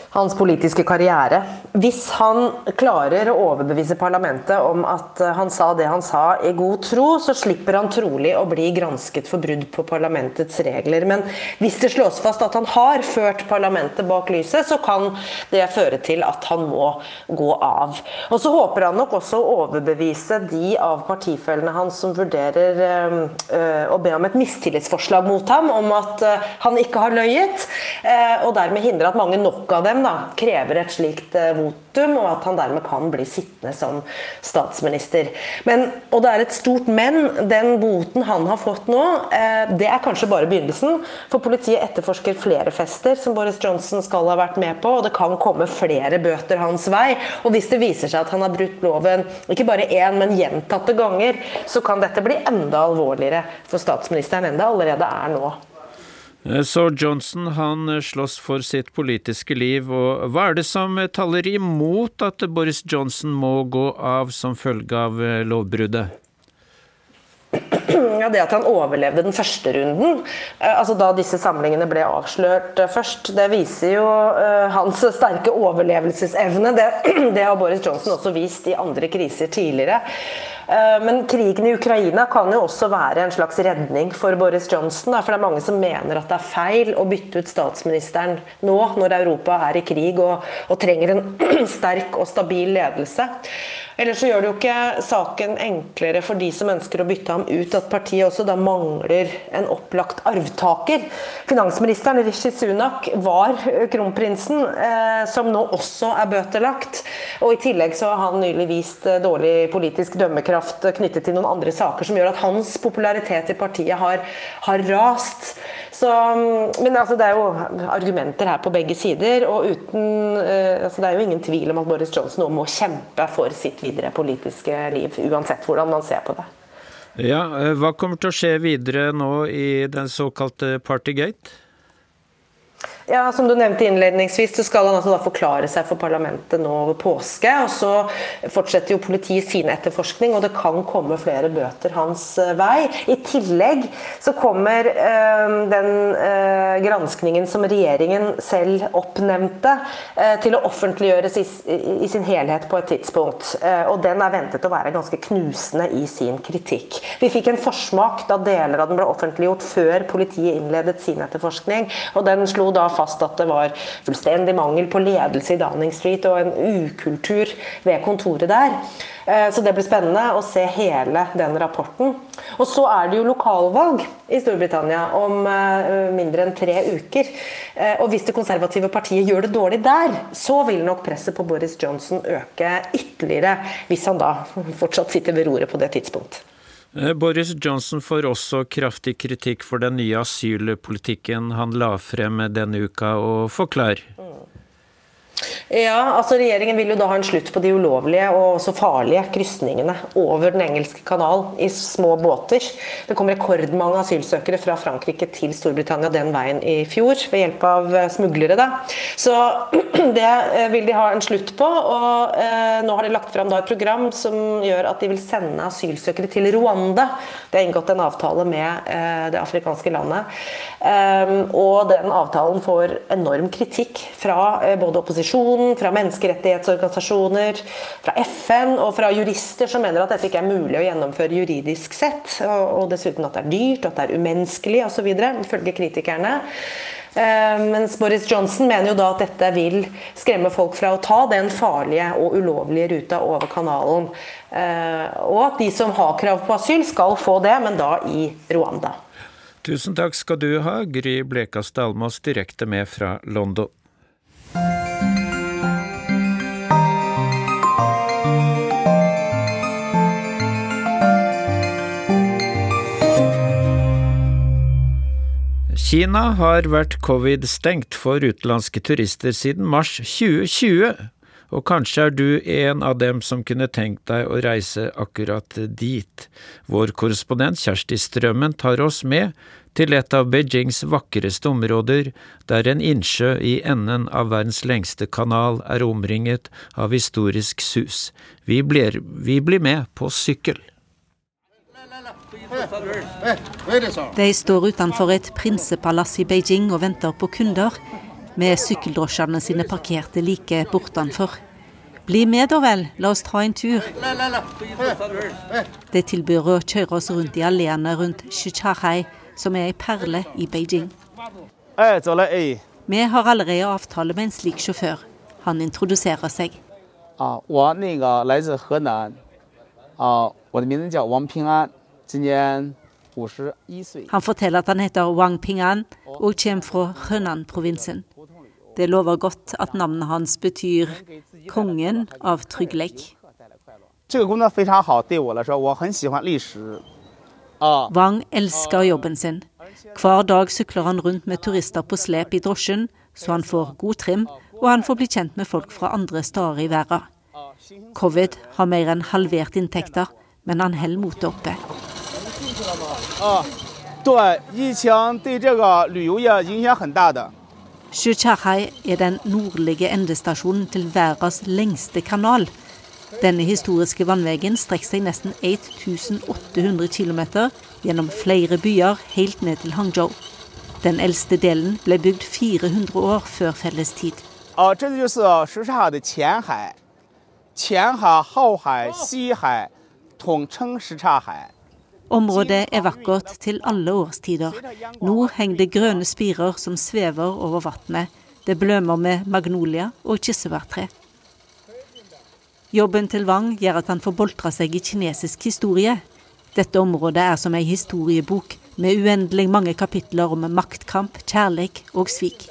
Hans politiske karriere. Hvis han klarer å overbevise parlamentet om at han sa det han sa i god tro, så slipper han trolig å bli gransket for brudd på parlamentets regler. Men hvis det slås fast at han har ført parlamentet bak lyset, så kan det føre til at han må gå av. Og så håper han nok også å overbevise de av partifellene hans som vurderer øh, å be om et mistillitsforslag mot ham, om at han ikke har løyet, og dermed hindre at mange nok av dem da, krever et slikt eh, votum, og at han dermed kan bli sittende som statsminister. Men, og det er et stort men. Den boten han har fått nå, eh, det er kanskje bare begynnelsen. For politiet etterforsker flere fester som Boris Johnson skal ha vært med på, og det kan komme flere bøter hans vei. Og hvis det viser seg at han har brutt loven ikke bare én, men gjentatte ganger, så kan dette bli enda alvorligere for statsministeren enn det allerede er nå. Eh, så Johnson han eh, slåss for sitt politiske liv, og hva er det som eh, taler imot at Boris Johnson må gå av som følge av lovbruddet? Ja, Det at han overlevde den første runden, altså da disse samlingene ble avslørt først, det viser jo hans sterke overlevelsesevne. Det, det har Boris Johnson også vist i andre kriser tidligere. Eh, men krigen i Ukraina kan jo også være en slags redning for Boris Johnson. For det er mange som mener at det er feil å bytte ut statsministeren nå, når Europa er i krig og, og trenger en sterk og stabil ledelse. Ellers så gjør det jo ikke saken enklere for de som ønsker å bytte ham ut, at partiet også da mangler en opplagt arvtaker. Finansministeren Rishi Sunak var kronprinsen, eh, som nå også er bøtelagt. Og I tillegg så har han nylig vist eh, dårlig politisk dømmekraft knyttet til noen andre saker som gjør at hans popularitet i partiet har, har rast. Så, mm, men altså, det er jo argumenter her på begge sider. og uten, eh, altså, Det er jo ingen tvil om at Boris Johnson nå må kjempe for sitt videre politiske liv, uansett hvordan man ser på det. Ja, eh, Hva kommer til å skje videre nå i den såkalte Partygate? Ja, Som du nevnte innledningsvis, så skal han altså da forklare seg for parlamentet nå over påske. og Så fortsetter jo politiet sin etterforskning, og det kan komme flere bøter hans eh, vei. I tillegg så kommer øh, den øh, granskningen som regjeringen selv oppnevnte, øh, til å offentliggjøres i, i, sin helhet på et tidspunkt. og Den er ventet å være ganske knusende i sin kritikk. Vi fikk en forsmak da deler av den ble offentliggjort før politiet innledet sin etterforskning. og den slo da fast at det var fullstendig mangel på ledelse i Downing Street og en ukultur ved kontoret der. Eh, så det blir spennende å se hele den rapporten. Og så er det jo lokalvalg i Storbritannia om eh, mindre enn tre uker. Eh, og hvis det konservative partiet gjør det dårlig der, så vil nok presset på Boris Johnson øke ytterligere, hvis han da fortsatt sitter ved roret på det tidspunkt. Eh, Boris Johnson får også kraftig kritikk for den nye asylpolitikken han la frem denne uka, og forklar. Ja, altså Regjeringen vil jo da ha en slutt på de ulovlige og også farlige krysningene over Den engelske kanal i små båter. Det kom rekordmange asylsøkere fra Frankrike til Storbritannia den veien i fjor ved hjelp av eh, smuglere. da. Så det eh, vil de ha en slutt på. og eh, Nå har de lagt fram et program som gjør at de vil sende asylsøkere til Rwanda. Det er inngått en avtale med det afrikanske landet. Og den avtalen får enorm kritikk fra både opposisjonen fra menneskerettighetsorganisasjoner, fra FN og fra jurister som mener at dette ikke er mulig å gjennomføre juridisk sett. Og dessuten at det er dyrt, at det er umenneskelig osv. ifølge kritikerne. Eh, mens Boris Johnson mener jo da at dette vil skremme folk fra å ta den farlige og ulovlige ruta over kanalen. Eh, og at de som har krav på asyl, skal få det, men da i Rwanda. Tusen takk skal du ha, Gry Blekastad Almås direkte med fra London. Kina har vært covid-stengt for utenlandske turister siden mars 2020, og kanskje er du en av dem som kunne tenkt deg å reise akkurat dit. Vår korrespondent Kjersti Strømmen tar oss med til et av Beijings vakreste områder, der en innsjø i enden av verdens lengste kanal er omringet av historisk sus. Vi blir, vi blir med på sykkel. De står utenfor et prinsepalass i Beijing og venter på kunder, med sykkeldrosjene sine parkerte like bortenfor. Bli med da vel, la oss ta en tur. De tilbyr å kjøre oss rundt i alleene rundt Shichahai, som er ei perle i Beijing. Vi har allerede avtale med en slik sjåfør. Han introduserer seg. Ah, 我那个来自河南，啊，我的名字叫王平安。 han forteller at han heter Wang Pingan og kommer fra Henan-provinsen. Det lover godt at navnet hans betyr 'kongen av trygghet'. Wang elsker jobben sin. Hver dag sykler han rundt med turister på slep i drosjen, så han får god trim, og han får bli kjent med folk fra andre steder i verden. Covid har mer enn halvert inntekter, men han holder motet oppe. 啊，对，疫情对这个旅游业影响很大的。Shuchahai er den nordlige endestasjonen til verdens lengste kanal. Denne historiske vannveien strekker seg nesten 1800 km gjennom flere byer helt ned til Hangzhou. Den eldste delen ble bygd 400 år før felles tid. Ah, 这就是什刹海的前海，前海、后海、西海。 Området er vakkert til alle årstider. Nå henger det grønne spirer som svever over vannet. Det blømmer med magnolia og kirsebærtre. Jobben til Wang gjør at han får boltra seg i kinesisk historie. Dette området er som ei historiebok, med uendelig mange kapitler om maktkamp, kjærleik og svik.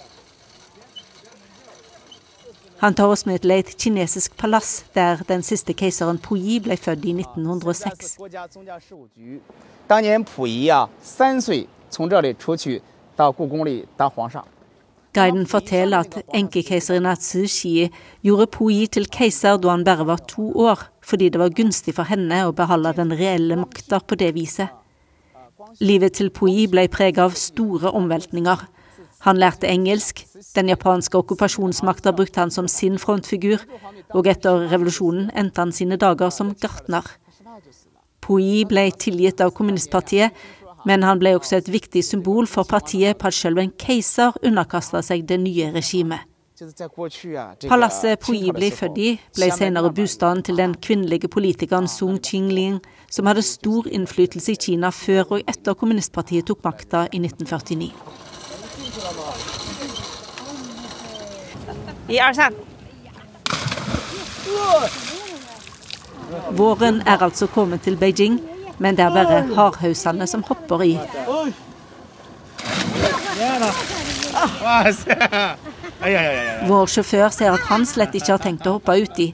Han tar oss med til et kinesisk palass, der den siste keiseren Puyi ble født i 1906. Guiden forteller at enkekeiseren Atsushi gjorde Puyi til keiser da han bare var to år, fordi det var gunstig for henne å beholde den reelle makta på det viset. Livet til Puyi ble preget av store omveltninger. Han lærte engelsk, den japanske okkupasjonsmakta brukte han som sin frontfigur, og etter revolusjonen endte han sine dager som gartner. Pui ble tilgitt av kommunistpartiet, men han ble også et viktig symbol for partiet på at selv en keiser underkasta seg det nye regimet. Palasset Pui ble født i, ble senere bostaden til den kvinnelige politikeren Sung Qingling, som hadde stor innflytelse i Kina før og etter kommunistpartiet tok makta i 1949. Våren er altså kommet til Beijing, men det er bare hardhausene som hopper i. Vår sjåfør ser at han slett ikke har tenkt å hoppe uti.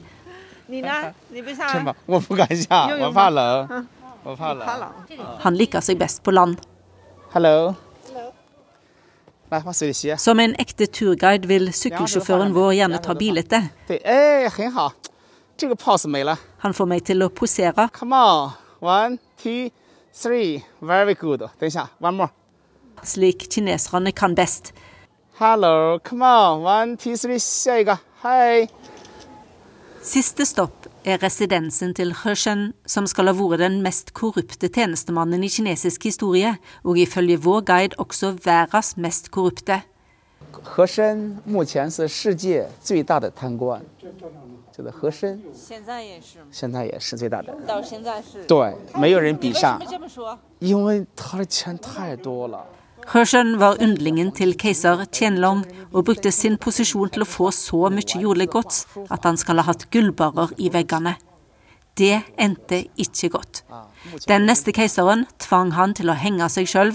Han liker seg best på land. Hello. Som en ekte turguide vil sykkelsjåføren vår gjerne ta bilde. Han får meg til å posere. Slik kineserne kan best. Siste stopp er residensen til Heshen, som skal ha vært den mest korrupte tjenestemannen i kinesisk historie, og ifølge vår guide også verdens mest korrupte. He Shen er Hershen var yndlingen til keiser Qianlong og brukte sin posisjon til å få så mye jordlig gods at han skal ha hatt gullbarer i veggene. Det endte ikke godt. Den neste keiseren tvang han til å henge seg sjøl,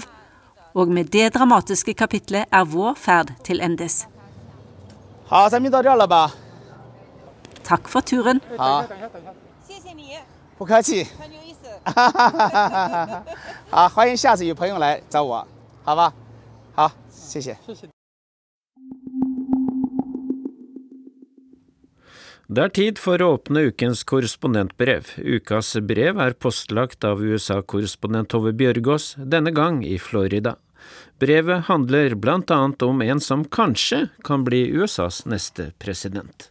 og med det dramatiske kapitlet er vår ferd til endes. Takk for turen. Ha. 好，欢迎下次有朋友来找我，好吧？好，谢谢。 Det er tid for å åpne ukens korrespondentbrev. Ukas brev er postlagt av USA-korrespondent Tove Bjørgaas, denne gang i Florida. Brevet handler blant annet om en som kanskje kan bli USAs neste president.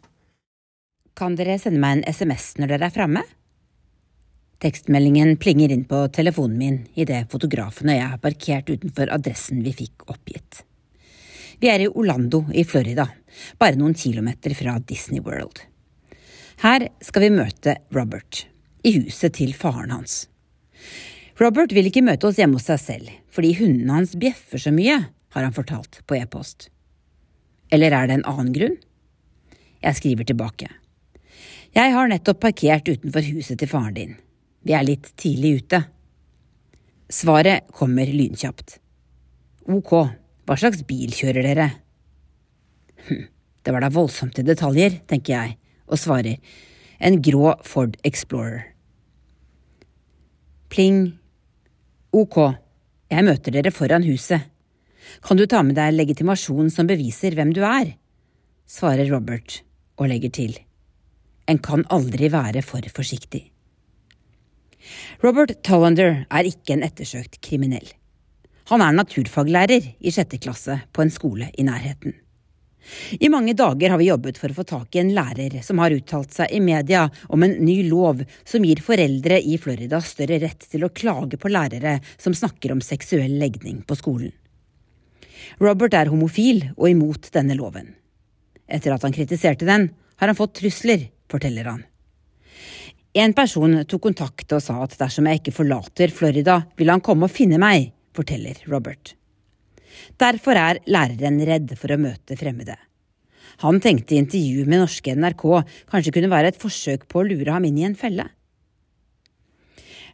Kan dere sende meg en SMS når dere er framme? Tekstmeldingen plinger inn på telefonen min idet fotografen og jeg har parkert utenfor adressen vi fikk oppgitt. Vi er i Orlando i Florida, bare noen kilometer fra Disney World. Her skal vi møte Robert, i huset til faren hans. Robert vil ikke møte oss hjemme hos seg selv, fordi hundene hans bjeffer så mye, har han fortalt på e-post. Eller er det en annen grunn? Jeg skriver tilbake. Jeg har nettopp parkert utenfor huset til faren din. Vi er litt tidlig ute. Svaret kommer lynkjapt. Ok, hva slags bil kjører dere? Hm, det var da voldsomt i detaljer, tenker jeg, og svarer en grå Ford Explorer. Pling. Ok, jeg møter dere foran huset. Kan du ta med deg legitimasjon som beviser hvem du er? svarer Robert og legger til. En kan aldri være for forsiktig. Robert Tollander er ikke en ettersøkt kriminell. Han er naturfaglærer i sjette klasse på en skole i nærheten. I mange dager har vi jobbet for å få tak i en lærer som har uttalt seg i media om en ny lov som gir foreldre i Florida større rett til å klage på lærere som snakker om seksuell legning på skolen. Robert er homofil og imot denne loven. Etter at han kritiserte den, har han fått trusler, forteller han. En person tok kontakt og sa at dersom jeg ikke forlater Florida, vil han komme og finne meg, forteller Robert. Derfor er læreren redd for å møte fremmede. Han tenkte intervjuet med norske NRK kanskje kunne være et forsøk på å lure ham inn i en felle.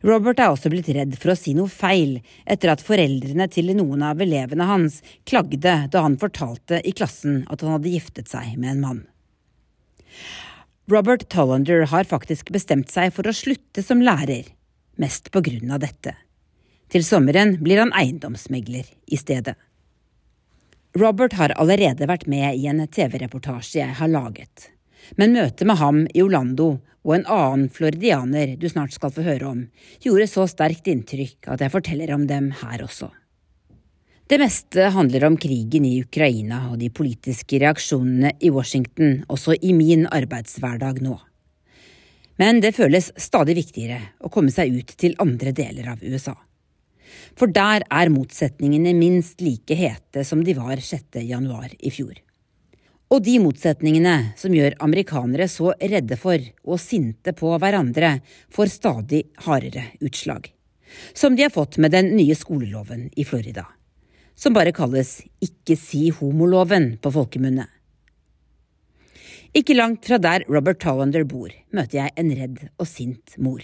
Robert er også blitt redd for å si noe feil etter at foreldrene til noen av elevene hans klagde da han fortalte i klassen at han hadde giftet seg med en mann. Robert Tollander har faktisk bestemt seg for å slutte som lærer, mest på grunn av dette. Til sommeren blir han eiendomsmegler i stedet. Robert har allerede vært med i en TV-reportasje jeg har laget, men møtet med ham i Orlando og en annen floridianer du snart skal få høre om, gjorde så sterkt inntrykk at jeg forteller om dem her også. Det meste handler om krigen i Ukraina og de politiske reaksjonene i Washington også i min arbeidshverdag nå. Men det føles stadig viktigere å komme seg ut til andre deler av USA. For der er motsetningene minst like hete som de var 6. januar i fjor. Og de motsetningene som gjør amerikanere så redde for og sinte på hverandre, får stadig hardere utslag. Som de har fått med den nye skoleloven i Florida som bare kalles Ikke si homoloven på folkemunne. Ikke langt fra der Robert Tollander bor, møter jeg en redd og sint mor.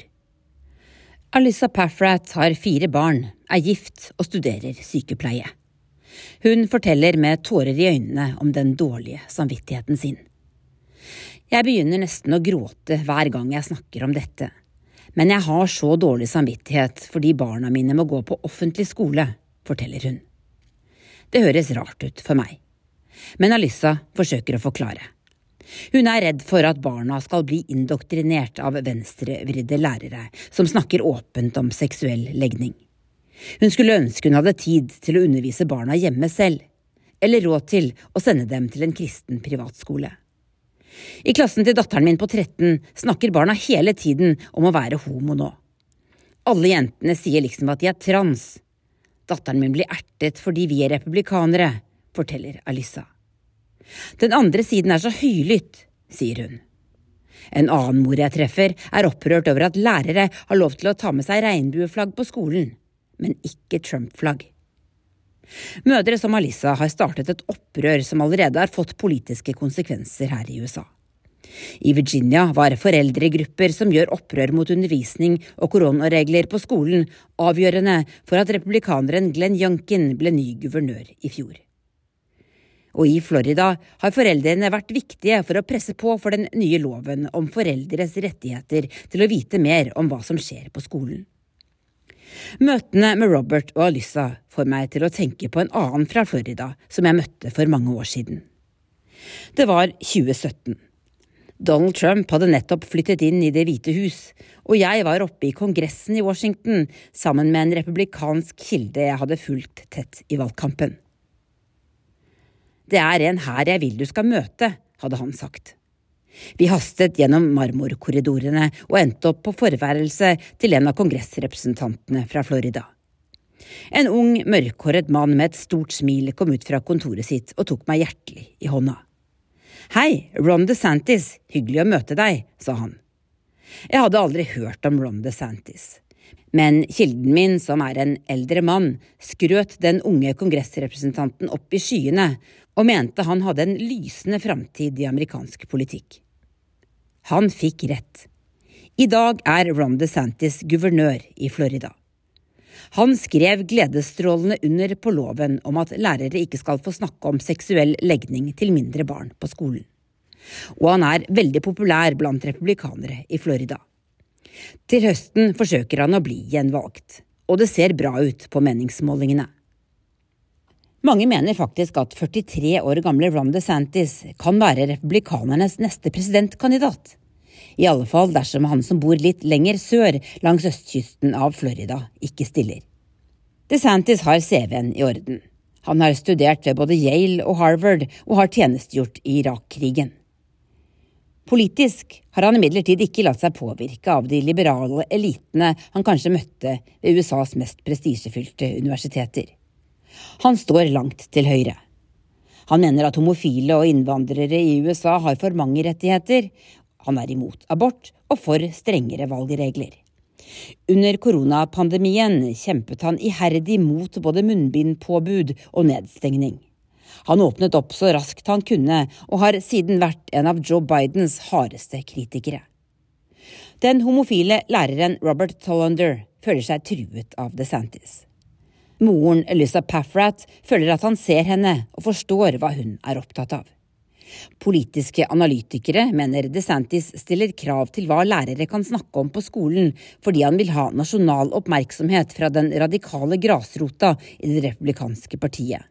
Alyssa Paffrat har fire barn, er gift og studerer sykepleie. Hun forteller med tårer i øynene om den dårlige samvittigheten sin. Jeg begynner nesten å gråte hver gang jeg snakker om dette, men jeg har så dårlig samvittighet fordi barna mine må gå på offentlig skole, forteller hun. Det høres rart ut for meg. Men Alyssa forsøker å forklare. Hun er redd for at barna skal bli indoktrinert av venstrevridde lærere som snakker åpent om seksuell legning. Hun skulle ønske hun hadde tid til å undervise barna hjemme selv, eller råd til å sende dem til en kristen privatskole. I klassen til datteren min på 13 snakker barna hele tiden om å være homo nå. Alle jentene sier liksom at de er trans, Datteren min blir ertet fordi vi er republikanere, forteller Alissa. Den andre siden er så høylytt, sier hun. En annen mor jeg treffer, er opprørt over at lærere har lov til å ta med seg regnbueflagg på skolen, men ikke Trump-flagg. Mødre som Alissa har startet et opprør som allerede har fått politiske konsekvenser her i USA. I Virginia var foreldregrupper som gjør opprør mot undervisning og koronaregler på skolen, avgjørende for at republikaneren Glenn Youngkin ble ny guvernør i fjor. Og i Florida har foreldrene vært viktige for å presse på for den nye loven om foreldres rettigheter til å vite mer om hva som skjer på skolen. Møtene med Robert og Alyssa får meg til å tenke på en annen fra Florida som jeg møtte for mange år siden. Det var 2017. Donald Trump hadde nettopp flyttet inn i Det hvite hus, og jeg var oppe i Kongressen i Washington sammen med en republikansk kilde jeg hadde fulgt tett i valgkampen. Det er en her jeg vil du skal møte, hadde han sagt. Vi hastet gjennom marmorkorridorene og endte opp på forværelse til en av kongressrepresentantene fra Florida. En ung, mørkhåret mann med et stort smil kom ut fra kontoret sitt og tok meg hjertelig i hånda. Hei, Ron DeSantis, hyggelig å møte deg, sa han. Jeg hadde aldri hørt om Ron DeSantis. Men kilden min, som er en eldre mann, skrøt den unge kongressrepresentanten opp i skyene og mente han hadde en lysende framtid i amerikansk politikk. Han fikk rett. I dag er Ron DeSantis guvernør i Florida. Han skrev gledesstrålende under på loven om at lærere ikke skal få snakke om seksuell legning til mindre barn på skolen. Og han er veldig populær blant republikanere i Florida. Til høsten forsøker han å bli gjenvalgt, og det ser bra ut på meningsmålingene. Mange mener faktisk at 43 år gamle Ron DeSantis kan være republikanernes neste presidentkandidat. I alle fall dersom han som bor litt lenger sør langs østkysten av Florida, ikke stiller. DeSantis har CV-en i orden. Han har studert ved både Yale og Harvard og har tjenestegjort i Irak-krigen. Politisk har han imidlertid ikke latt seg påvirke av de liberale elitene han kanskje møtte ved USAs mest prestisjefylte universiteter. Han står langt til høyre. Han mener at homofile og innvandrere i USA har for mange rettigheter, Han er imot abort og for strengere valgregler. Under koronapandemien kjempet han iherdig mot både munnbindpåbud og nedstengning. Han åpnet opp så raskt han kunne, og har siden vært en av Joe Bidens hardeste kritikere. Den homofile læreren Robert Tollander føler seg truet av DeSantis. Moren Elisa Paffrat føler at han ser henne og forstår hva hun er opptatt av. Politiske analytikere mener DeSantis stiller krav til hva lærere kan snakke om på skolen, fordi han vil ha nasjonal oppmerksomhet fra den radikale grasrota i det republikanske partiet.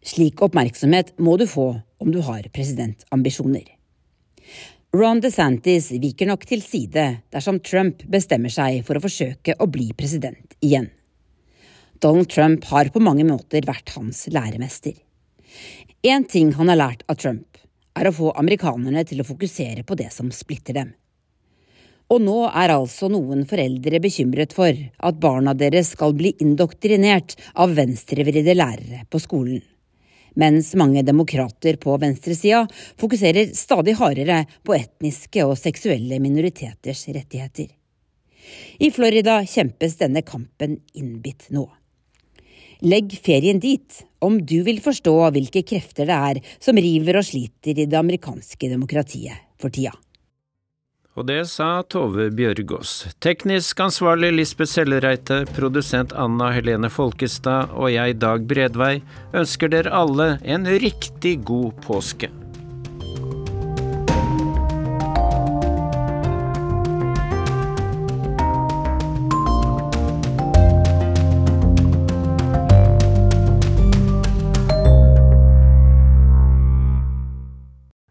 Slik oppmerksomhet må du få om du har presidentambisjoner. Ron DeSantis viker nok til side dersom Trump bestemmer seg for å forsøke å bli president igjen. Donald Trump har på mange måter vært hans læremester. Én ting han har lært av Trump, er å få amerikanerne til å fokusere på det som splitter dem. Og nå er altså noen foreldre bekymret for at barna deres skal bli indoktrinert av venstrevridde lærere på skolen mens mange demokrater på venstresida fokuserer stadig hardere på etniske og seksuelle minoriteters rettigheter. I Florida kjempes denne kampen innbitt nå. Legg ferien dit om du vil forstå hvilke krefter det er som river og sliter i det amerikanske demokratiet for tida. Og det sa Tove Bjørgaas. Teknisk ansvarlig Lisbeth Sellereite, produsent Anna Helene Folkestad og jeg, Dag Bredvei, ønsker dere alle en riktig god påske.